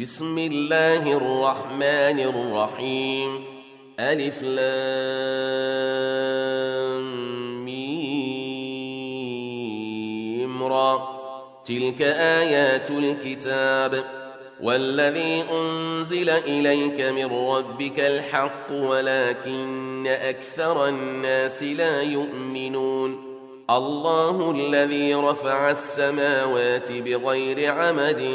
بسم الله الرحمن الرحيم. ألف لام ميم را. تلك آيات الكتاب. والذي أنزل إليك من ربك الحق ولكن أكثر الناس لا يؤمنون. الله الذي رفع السماوات بغير عمد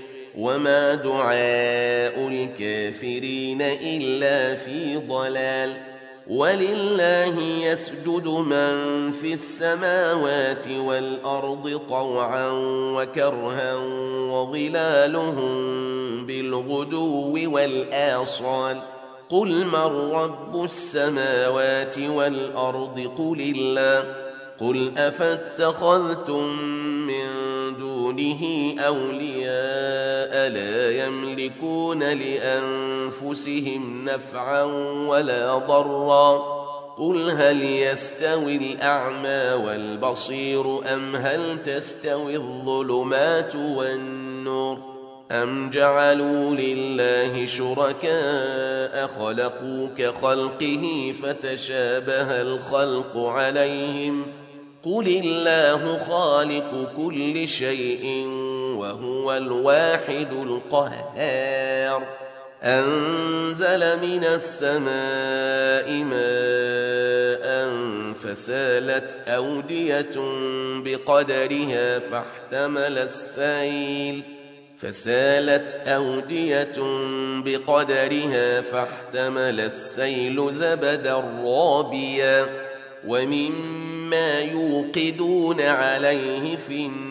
وما دعاء الكافرين إلا في ضلال ولله يسجد من في السماوات والأرض طوعا وكرها وظلالهم بالغدو والآصال قل من رب السماوات والأرض قل الله قل أفاتخذتم من دونه أولياء لا يملكون لأنفسهم نفعا ولا ضرا. قل هل يستوي الأعمى والبصير أم هل تستوي الظلمات والنور؟ أم جعلوا لله شركاء خلقوا كخلقه فتشابه الخلق عليهم ۖ؟ قل الله خالق كل شيء وهو الواحد القهار. أنزل من السماء ماء فسالت أودية بقدرها فاحتمل السيل. فسالت أودية بقدرها فاحتمل السيل زبدا رابيا. ومما مما يوقدون عليه في النار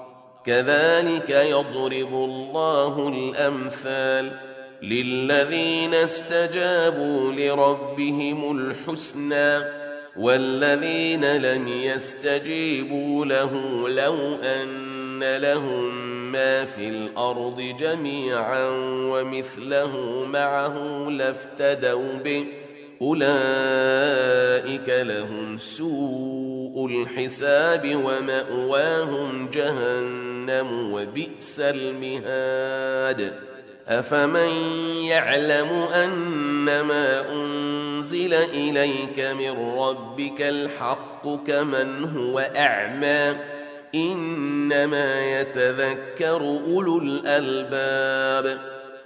كذلك يضرب الله الأمثال للذين استجابوا لربهم الحسنى والذين لم يستجيبوا له لو أن لهم ما في الأرض جميعا ومثله معه لافتدوا به أولئك لهم سوء الحساب ومأواهم جهنم وبئس المهاد. أفمن يعلم أنما أنزل إليك من ربك الحق كمن هو أعمى؟ إنما يتذكر أولو الألباب.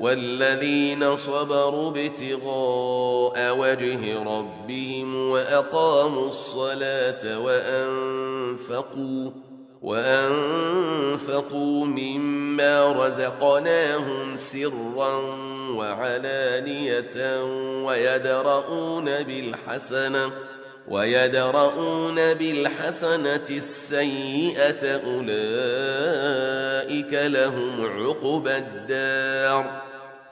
والذين صبروا ابتغاء وجه ربهم وأقاموا الصلاة وأنفقوا وأنفقوا مما رزقناهم سرا وعلانية ويدرؤون بالحسنة ويدرؤون بالحسنة السيئة أولئك لهم عقبى الدار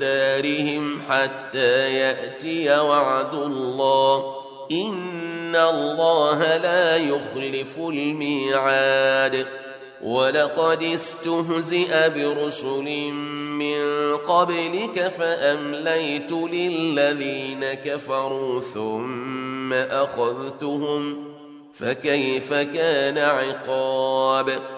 دارهم حتى يأتي وعد الله. إن الله لا يخلف الميعاد. ولقد استهزئ برسل من قبلك فأمليت للذين كفروا ثم أخذتهم. فكيف كان عقاب؟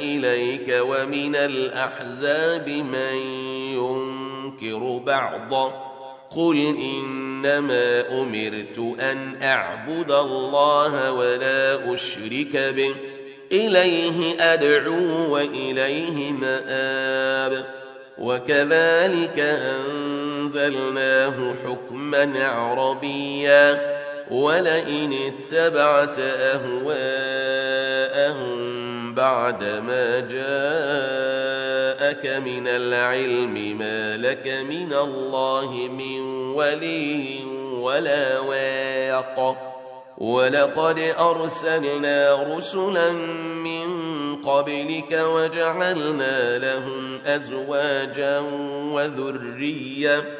إليك ومن الأحزاب من ينكر بعضه قل إنما أمرت أن أعبد الله ولا أشرك به. إليه أدعو وإليه مآب. وكذلك أنزلناه حكما عربيا. ولئن اتبعت أهواءهم بعدما جاءك من العلم ما لك من الله من ولي ولا واق. ولقد أرسلنا رسلا من قبلك وجعلنا لهم أزواجا وذرية.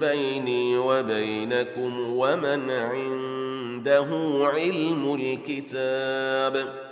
بيني وبينكم ومن عنده علم الكتاب